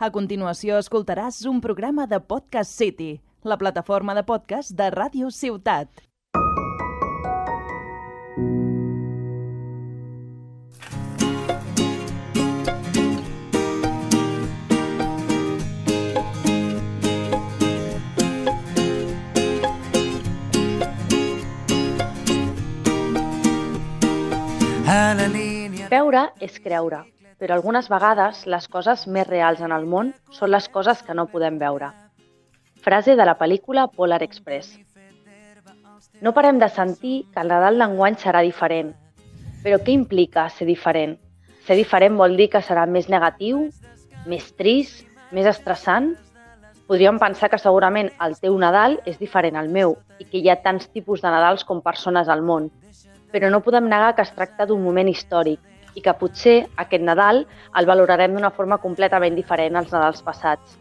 A continuació escoltaràs un programa de Podcast City, la plataforma de podcast de Ràdio Ciutat. Veure és creure, però algunes vegades les coses més reals en el món són les coses que no podem veure. Frase de la pel·lícula Polar Express. No parem de sentir que el Nadal d'enguany serà diferent. Però què implica ser diferent? Ser diferent vol dir que serà més negatiu, més trist, més estressant? Podríem pensar que segurament el teu Nadal és diferent al meu i que hi ha tants tipus de Nadals com persones al món. Però no podem negar que es tracta d'un moment històric i que potser aquest Nadal el valorarem d'una forma completament diferent als Nadals passats.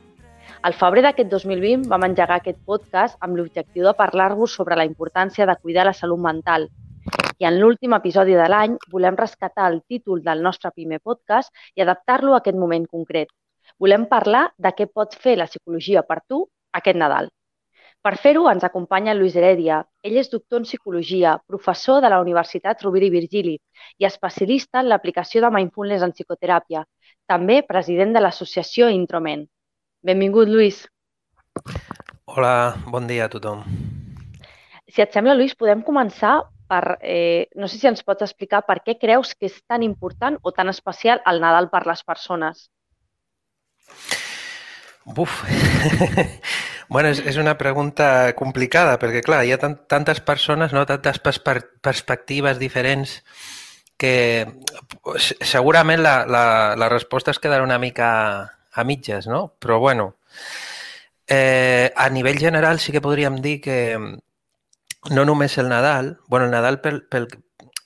Al febrer d'aquest 2020 vam engegar aquest podcast amb l'objectiu de parlar-vos sobre la importància de cuidar la salut mental. I en l'últim episodi de l'any volem rescatar el títol del nostre primer podcast i adaptar-lo a aquest moment concret. Volem parlar de què pot fer la psicologia per tu aquest Nadal. Per fer-ho ens acompanya Lluís Heredia. Ell és doctor en psicologia, professor de la Universitat Rovira i Virgili i especialista en l'aplicació de mindfulness en psicoteràpia. També president de l'associació Introment. Benvingut, Lluís. Hola, bon dia a tothom. Si et sembla, Lluís, podem començar per... Eh, no sé si ens pots explicar per què creus que és tan important o tan especial el Nadal per les persones. Buf, bueno, és, és una pregunta complicada perquè, clar, hi ha tant, tantes persones, no? tantes perspe perspectives diferents que segurament la, la, la resposta es quedarà una mica a mitges, no? Però, bueno, eh, a nivell general sí que podríem dir que no només el Nadal, bueno, el Nadal pel, pel,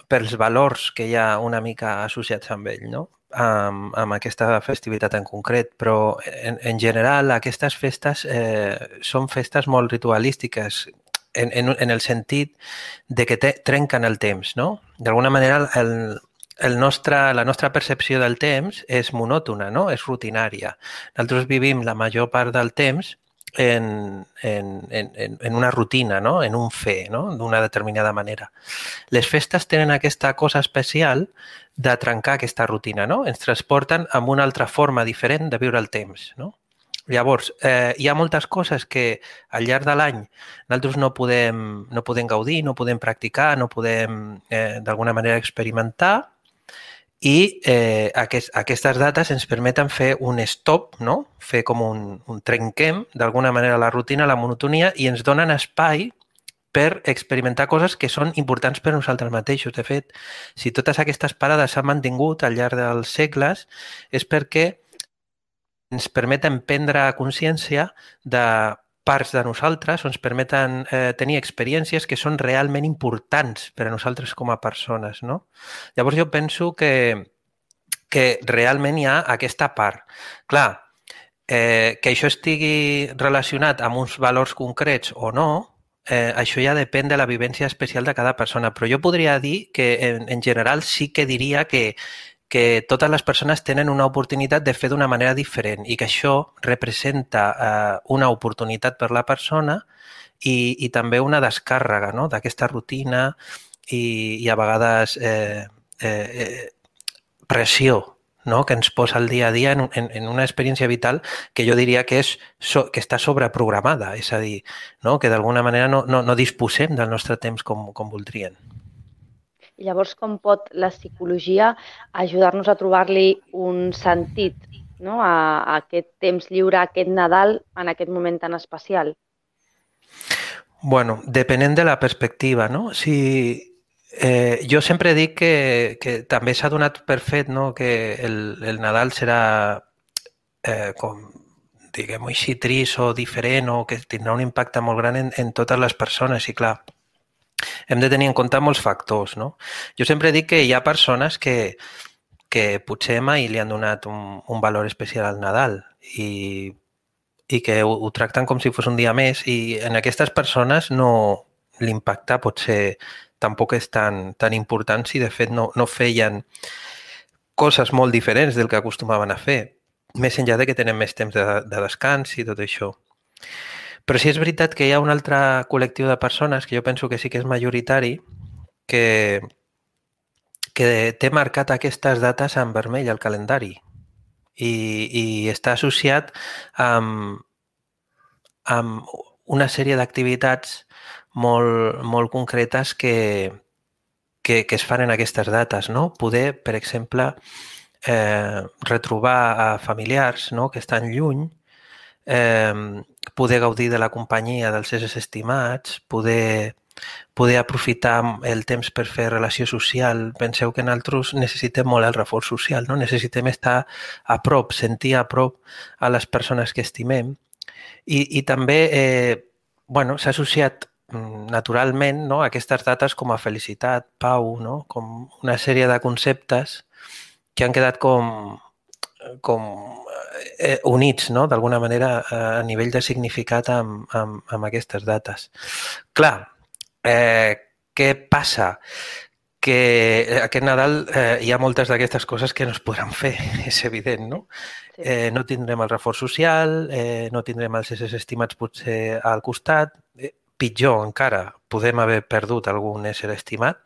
pels valors que hi ha una mica associats amb ell, no? Amb, amb aquesta festivitat en concret, però en, en general aquestes festes eh, són festes molt ritualístiques en, en, en el sentit de que te, trenquen el temps, no? D'alguna manera el, el nostre, la nostra percepció del temps és monòtona, no? és rutinària. Nosaltres vivim la major part del temps en, en, en, en una rutina, no? en un fer, no? d'una determinada manera. Les festes tenen aquesta cosa especial de trencar aquesta rutina, no? ens transporten amb una altra forma diferent de viure el temps. No? Llavors, eh, hi ha moltes coses que al llarg de l'any nosaltres no podem, no podem gaudir, no podem practicar, no podem eh, d'alguna manera experimentar, i eh, aquest, aquestes dates ens permeten fer un stop, no? fer com un, un trenquem d'alguna manera la rutina, la monotonia i ens donen espai per experimentar coses que són importants per nosaltres mateixos. De fet, si totes aquestes parades s'han mantingut al llarg dels segles és perquè ens permeten prendre consciència de parts de nosaltres o ens permeten eh, tenir experiències que són realment importants per a nosaltres com a persones. No? Llavors jo penso que, que realment hi ha aquesta part. Clar, eh, que això estigui relacionat amb uns valors concrets o no, eh, això ja depèn de la vivència especial de cada persona, però jo podria dir que en, en general sí que diria que que totes les persones tenen una oportunitat de fer d'una manera diferent i que això representa eh, una oportunitat per la persona i, i també una descàrrega no? d'aquesta rutina i, i a vegades eh, eh, eh, pressió no? que ens posa el dia a dia en, en, en una experiència vital que jo diria que, és, so, que està sobreprogramada, és a dir, no? que d'alguna manera no, no, no disposem del nostre temps com, com voldrien. I llavors, com pot la psicologia ajudar-nos a trobar-li un sentit no? a, a aquest temps lliure, a aquest Nadal, en aquest moment tan especial? Bueno, depenent de la perspectiva, no? Si, eh, jo sempre dic que, que també s'ha donat per fet no? que el, el Nadal serà eh, com diguem-ho així, trist o diferent o que tindrà un impacte molt gran en, en totes les persones i clar, hem de tenir en compte molts factors. No? Jo sempre dic que hi ha persones que, que potser mai li han donat un, un valor especial al Nadal i, i que ho, ho tracten com si fos un dia més i en aquestes persones no l'impacte pot ser tampoc és tan, tan important si de fet no, no feien coses molt diferents del que acostumaven a fer. més enllà de que tenen més temps de, de descans i tot això. Però sí és veritat que hi ha un altre col·lectiu de persones que jo penso que sí que és majoritari, que, que té marcat aquestes dates en vermell al calendari i, i està associat amb, amb una sèrie d'activitats molt, molt concretes que, que, que es fan en aquestes dates. No? Poder, per exemple, eh, retrobar a familiars no? que estan lluny, eh, poder gaudir de la companyia dels éssers estimats, poder, poder aprofitar el temps per fer relació social. Penseu que nosaltres necessitem molt el reforç social, no? necessitem estar a prop, sentir a prop a les persones que estimem. I, i també eh, bueno, s'ha associat mm, naturalment no, aquestes dates com a felicitat, pau, no? com una sèrie de conceptes que han quedat com, com eh, units, no? d'alguna manera, a nivell de significat amb, amb, amb aquestes dates. Clar, eh, què passa? que aquest Nadal eh, hi ha moltes d'aquestes coses que no es podran fer, és evident, no? Sí. Eh, no tindrem el reforç social, eh, no tindrem els éssers estimats potser al costat, eh, pitjor encara, podem haver perdut algun ésser estimat,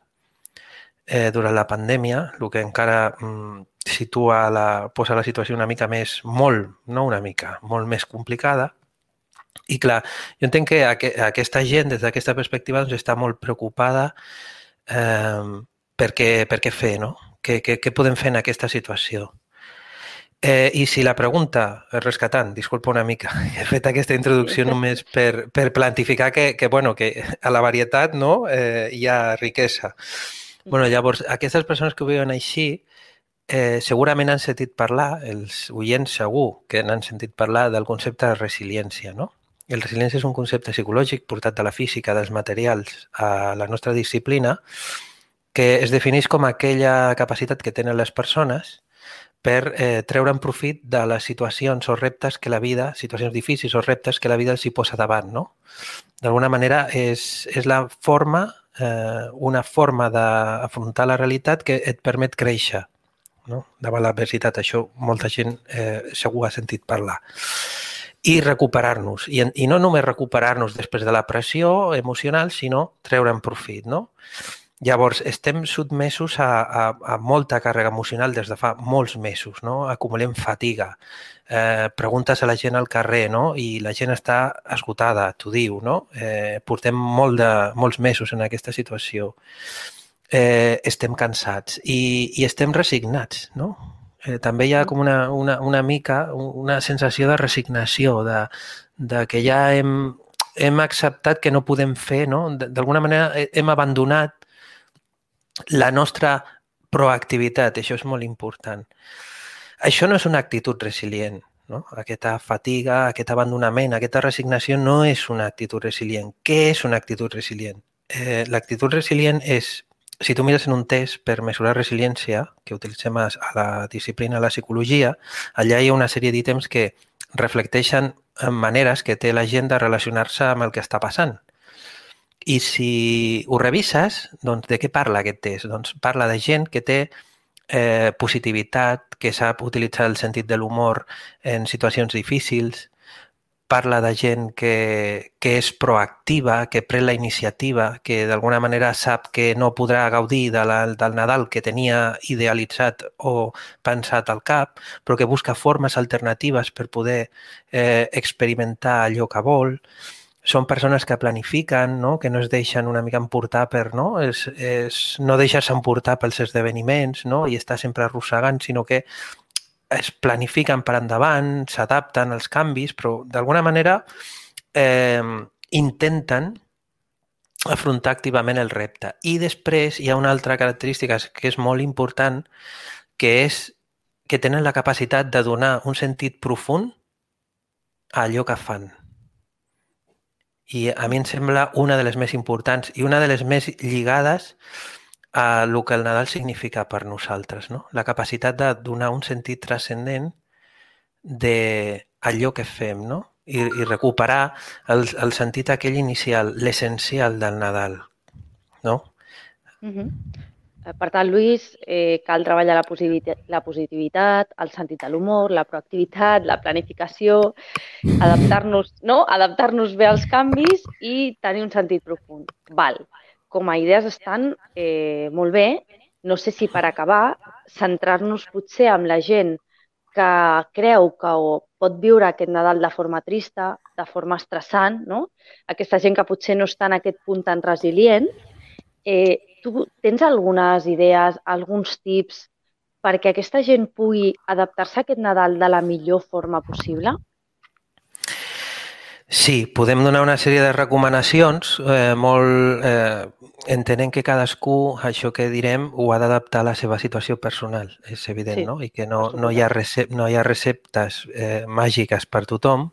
eh, durant la pandèmia, el que encara mm, situa la, posa la situació una mica més, molt, no una mica, molt més complicada. I clar, jo entenc que aqu aquesta gent, des d'aquesta perspectiva, doncs, està molt preocupada eh, per, què, per què fer, no? Què, què, què podem fer en aquesta situació? Eh, I si la pregunta, rescatant, disculpa una mica, he fet aquesta introducció només per, per plantificar que, que, bueno, que a la varietat no, eh, hi ha riquesa. Bueno, llavors, aquestes persones que ho veuen així eh, segurament han sentit parlar, els oients segur que n'han sentit parlar del concepte de resiliència, no? El resiliència és un concepte psicològic portat de la física, dels materials, a la nostra disciplina, que es defineix com aquella capacitat que tenen les persones per eh, treure'n profit de les situacions o reptes que la vida, situacions difícils o reptes que la vida els hi posa davant, no? D'alguna manera és, és la forma eh, una forma d'afrontar la realitat que et permet créixer no? davant l'adversitat. Això molta gent eh, segur ha sentit parlar. I recuperar-nos. I, I no només recuperar-nos després de la pressió emocional, sinó treure'n profit. No? Llavors, estem sotmesos a, a, a molta càrrega emocional des de fa molts mesos, no? Acumulem fatiga, eh, preguntes a la gent al carrer, no? I la gent està esgotada, t'ho diu, no? Eh, portem molt de, molts mesos en aquesta situació. Eh, estem cansats i, i estem resignats, no? Eh, també hi ha com una, una, una mica una sensació de resignació, de, de que ja hem, hem acceptat que no podem fer, no? D'alguna manera hem abandonat la nostra proactivitat, això és molt important. Això no és una actitud resilient. No? Aquesta fatiga, aquest abandonament, aquesta resignació no és una actitud resilient. Què és una actitud resilient? Eh, L'actitud resilient és, si tu mires en un test per mesurar resiliència, que utilitzem a la disciplina de la psicologia, allà hi ha una sèrie d'ítems que reflecteixen maneres que té la gent de relacionar-se amb el que està passant. I si ho revises, doncs de què parla aquest test? Doncs parla de gent que té eh, positivitat, que sap utilitzar el sentit de l'humor en situacions difícils, parla de gent que, que és proactiva, que pren la iniciativa, que d'alguna manera sap que no podrà gaudir de la, del Nadal que tenia idealitzat o pensat al cap, però que busca formes alternatives per poder eh, experimentar allò que vol són persones que planifiquen, no? que no es deixen una mica emportar per, no? És, és no deixar-se emportar pels esdeveniments no? i estar sempre arrossegant, sinó que es planifiquen per endavant, s'adapten als canvis, però d'alguna manera eh, intenten afrontar activament el repte. I després hi ha una altra característica que és molt important, que és que tenen la capacitat de donar un sentit profund a allò que fan i a mi em sembla una de les més importants i una de les més lligades el que el Nadal significa per nosaltres, no? La capacitat de donar un sentit transcendent de allò que fem, no? I, i recuperar el, el sentit aquell inicial, l'essencial del Nadal, no? Uh -huh. Per tant, Lluís, eh, cal treballar la positivitat, la positivitat, el sentit de l'humor, la proactivitat, la planificació, adaptar-nos no? adaptar bé als canvis i tenir un sentit profund. Val. Com a idees estan eh, molt bé. No sé si per acabar, centrar-nos potser amb la gent que creu que pot viure aquest Nadal de forma trista, de forma estressant, no? aquesta gent que potser no està en aquest punt tan resilient, eh, tu tens algunes idees, alguns tips perquè aquesta gent pugui adaptar-se a aquest Nadal de la millor forma possible? Sí, podem donar una sèrie de recomanacions eh, molt eh, entenent que cadascú, això que direm, ho ha d'adaptar a la seva situació personal, és evident, sí, no? I que no, no, hi ha recep no hi ha receptes eh, màgiques per tothom,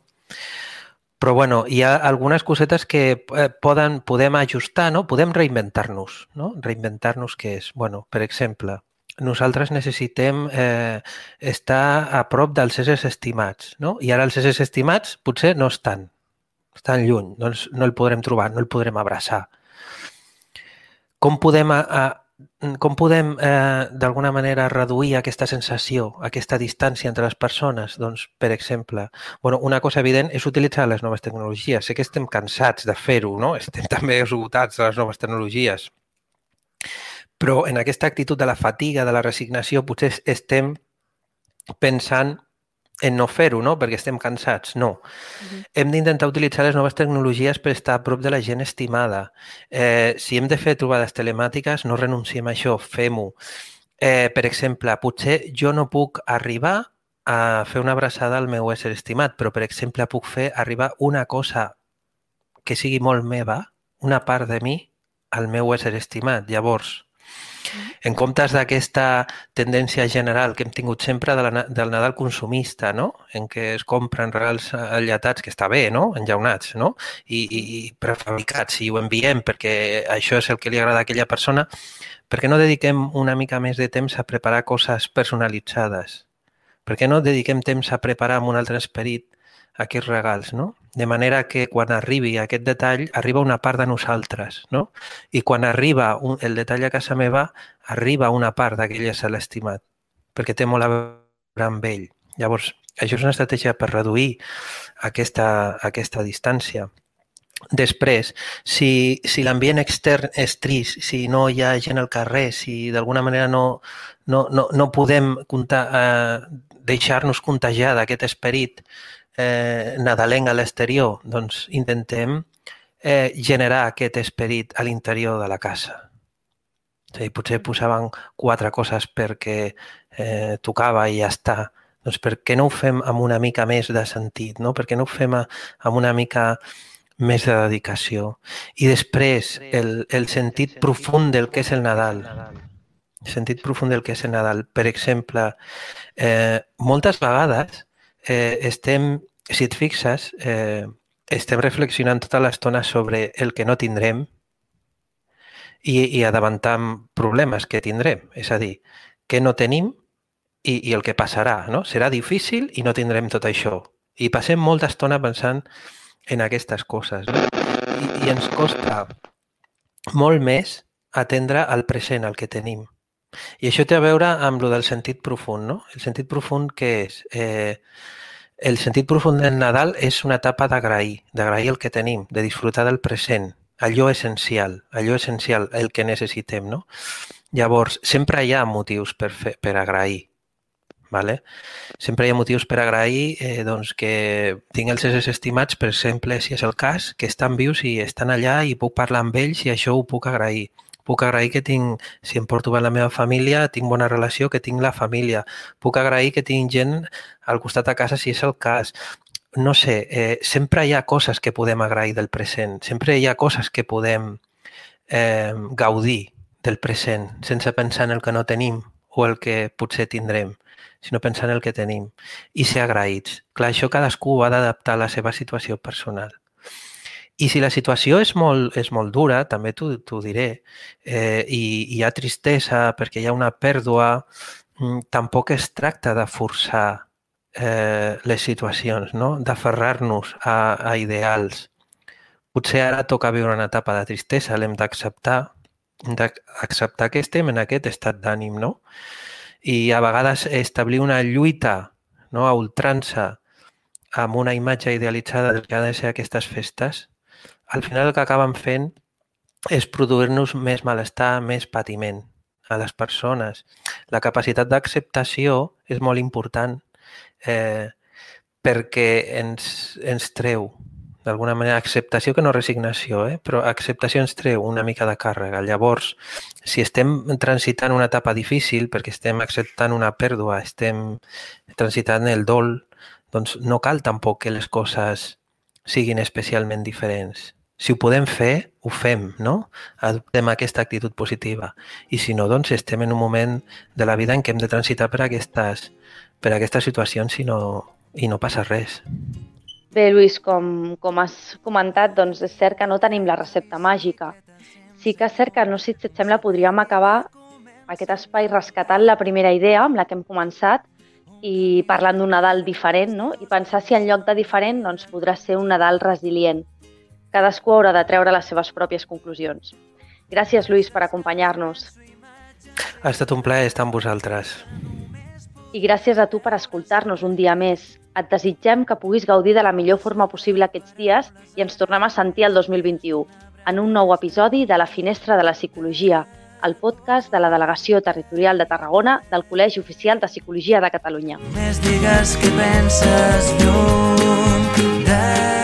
però bueno, hi ha algunes cosetes que eh, poden, podem ajustar, no? Podem reinventar-nos, no? Reinventar-nos què és? Bueno, per exemple, nosaltres necessitem eh, estar a prop dels éssers estimats, no? I ara els éssers estimats potser no estan, estan lluny, doncs no el podrem trobar, no el podrem abraçar. Com podem a, Mm, com podem, eh, d'alguna manera, reduir aquesta sensació, aquesta distància entre les persones? Doncs, per exemple, bueno, una cosa evident és utilitzar les noves tecnologies. Sé que estem cansats de fer-ho, no? estem també esgotats de les noves tecnologies. Però en aquesta actitud de la fatiga, de la resignació, potser estem pensant en no fer-ho, no? perquè estem cansats. No. Uh -huh. Hem d'intentar utilitzar les noves tecnologies per estar a prop de la gent estimada. Eh, si hem de fer trobades telemàtiques, no renunciem a això, fem-ho. Eh, per exemple, potser jo no puc arribar a fer una abraçada al meu ésser estimat, però, per exemple, puc fer arribar una cosa que sigui molt meva, una part de mi, al meu ésser estimat. Llavors, en comptes d'aquesta tendència general que hem tingut sempre de la, del Nadal consumista, no? en què es compren regals allatats, que està bé, no? enllaunats, no? I, i, i prefabricats, i ho enviem perquè això és el que li agrada a aquella persona, per què no dediquem una mica més de temps a preparar coses personalitzades? Per què no dediquem temps a preparar amb un altre esperit aquests regals, no? De manera que quan arribi aquest detall, arriba una part de nosaltres, no? I quan arriba un, el detall a casa meva, arriba una part d'aquell ésser estimat, perquè té molt a veure amb ell. Llavors, això és una estratègia per reduir aquesta, aquesta distància. Després, si, si l'ambient extern és trist, si no hi ha gent al carrer, si d'alguna manera no, no, no, no podem eh, deixar-nos contagiar d'aquest esperit eh, nadalenc a l'exterior, doncs intentem eh, generar aquest esperit a l'interior de la casa. O sigui, potser posaven quatre coses perquè eh, tocava i ja està. Doncs per què no ho fem amb una mica més de sentit? No? Per què no ho fem amb una mica més de dedicació? I després, el, el sentit profund del que és el Nadal. El sentit profund del que és el Nadal. Per exemple, eh, moltes vegades eh, estem, si et fixes, eh, estem reflexionant tota l'estona sobre el que no tindrem i, i adavantant problemes que tindrem. És a dir, què no tenim i, i el que passarà. No? Serà difícil i no tindrem tot això. I passem molta estona pensant en aquestes coses. No? I, I ens costa molt més atendre al present, al que tenim. I això té a veure amb lo del sentit profund, no? El sentit profund què és? Eh, el sentit profund del Nadal és una etapa d'agrair, d'agrair el que tenim, de disfrutar del present, allò essencial, allò essencial, el que necessitem, no? Llavors, sempre hi ha motius per, fer, per agrair, vale? Sempre hi ha motius per agrair eh, doncs, que tinc els éssers estimats, per exemple, si és el cas, que estan vius i estan allà i puc parlar amb ells i això ho puc agrair Puc agrair que tinc, si em porto bé la meva família, tinc bona relació, que tinc la família. Puc agrair que tinc gent al costat a casa si és el cas. No sé, eh, sempre hi ha coses que podem agrair del present, sempre hi ha coses que podem eh, gaudir del present sense pensar en el que no tenim o el que potser tindrem, sinó pensar en el que tenim i ser agraïts. Clar, això cadascú ha d'adaptar a la seva situació personal. I si la situació és molt, és molt dura, també t'ho diré, eh, i hi ha tristesa perquè hi ha una pèrdua, mm, tampoc es tracta de forçar eh, les situacions, no? d'aferrar-nos a, a ideals. Potser ara toca viure una etapa de tristesa, l'hem d'acceptar, d'acceptar que estem en aquest estat d'ànim, no? I a vegades establir una lluita no, a ultrança amb una imatge idealitzada del que ha de ser aquestes festes, al final el que acaben fent és produir-nos més malestar, més patiment a les persones. La capacitat d'acceptació és molt important eh, perquè ens, ens treu d'alguna manera, acceptació que no resignació, eh? però acceptació ens treu una mica de càrrega. Llavors, si estem transitant una etapa difícil, perquè estem acceptant una pèrdua, estem transitant el dol, doncs no cal tampoc que les coses siguin especialment diferents. Si ho podem fer, ho fem, no? Adoptem aquesta actitud positiva. I si no, doncs estem en un moment de la vida en què hem de transitar per aquestes, per aquestes situacions i no, i no passa res. Bé, Lluís, com, com has comentat, doncs és cert que no tenim la recepta màgica. Sí que és cert que, no sé si et sembla, podríem acabar aquest espai rescatant la primera idea amb la que hem començat i parlant d'un Nadal diferent, no? I pensar si en lloc de diferent doncs, podrà ser un Nadal resilient. Cadascú haurà de treure les seves pròpies conclusions. Gràcies, Lluís, per acompanyar-nos. Ha estat un plaer estar amb vosaltres. I gràcies a tu per escoltar-nos un dia més. Et desitgem que puguis gaudir de la millor forma possible aquests dies i ens tornem a sentir el 2021 en un nou episodi de La Finestra de la Psicologia, el podcast de la Delegació Territorial de Tarragona del Col·legi Oficial de Psicologia de Catalunya. Més digues que penses lluny de.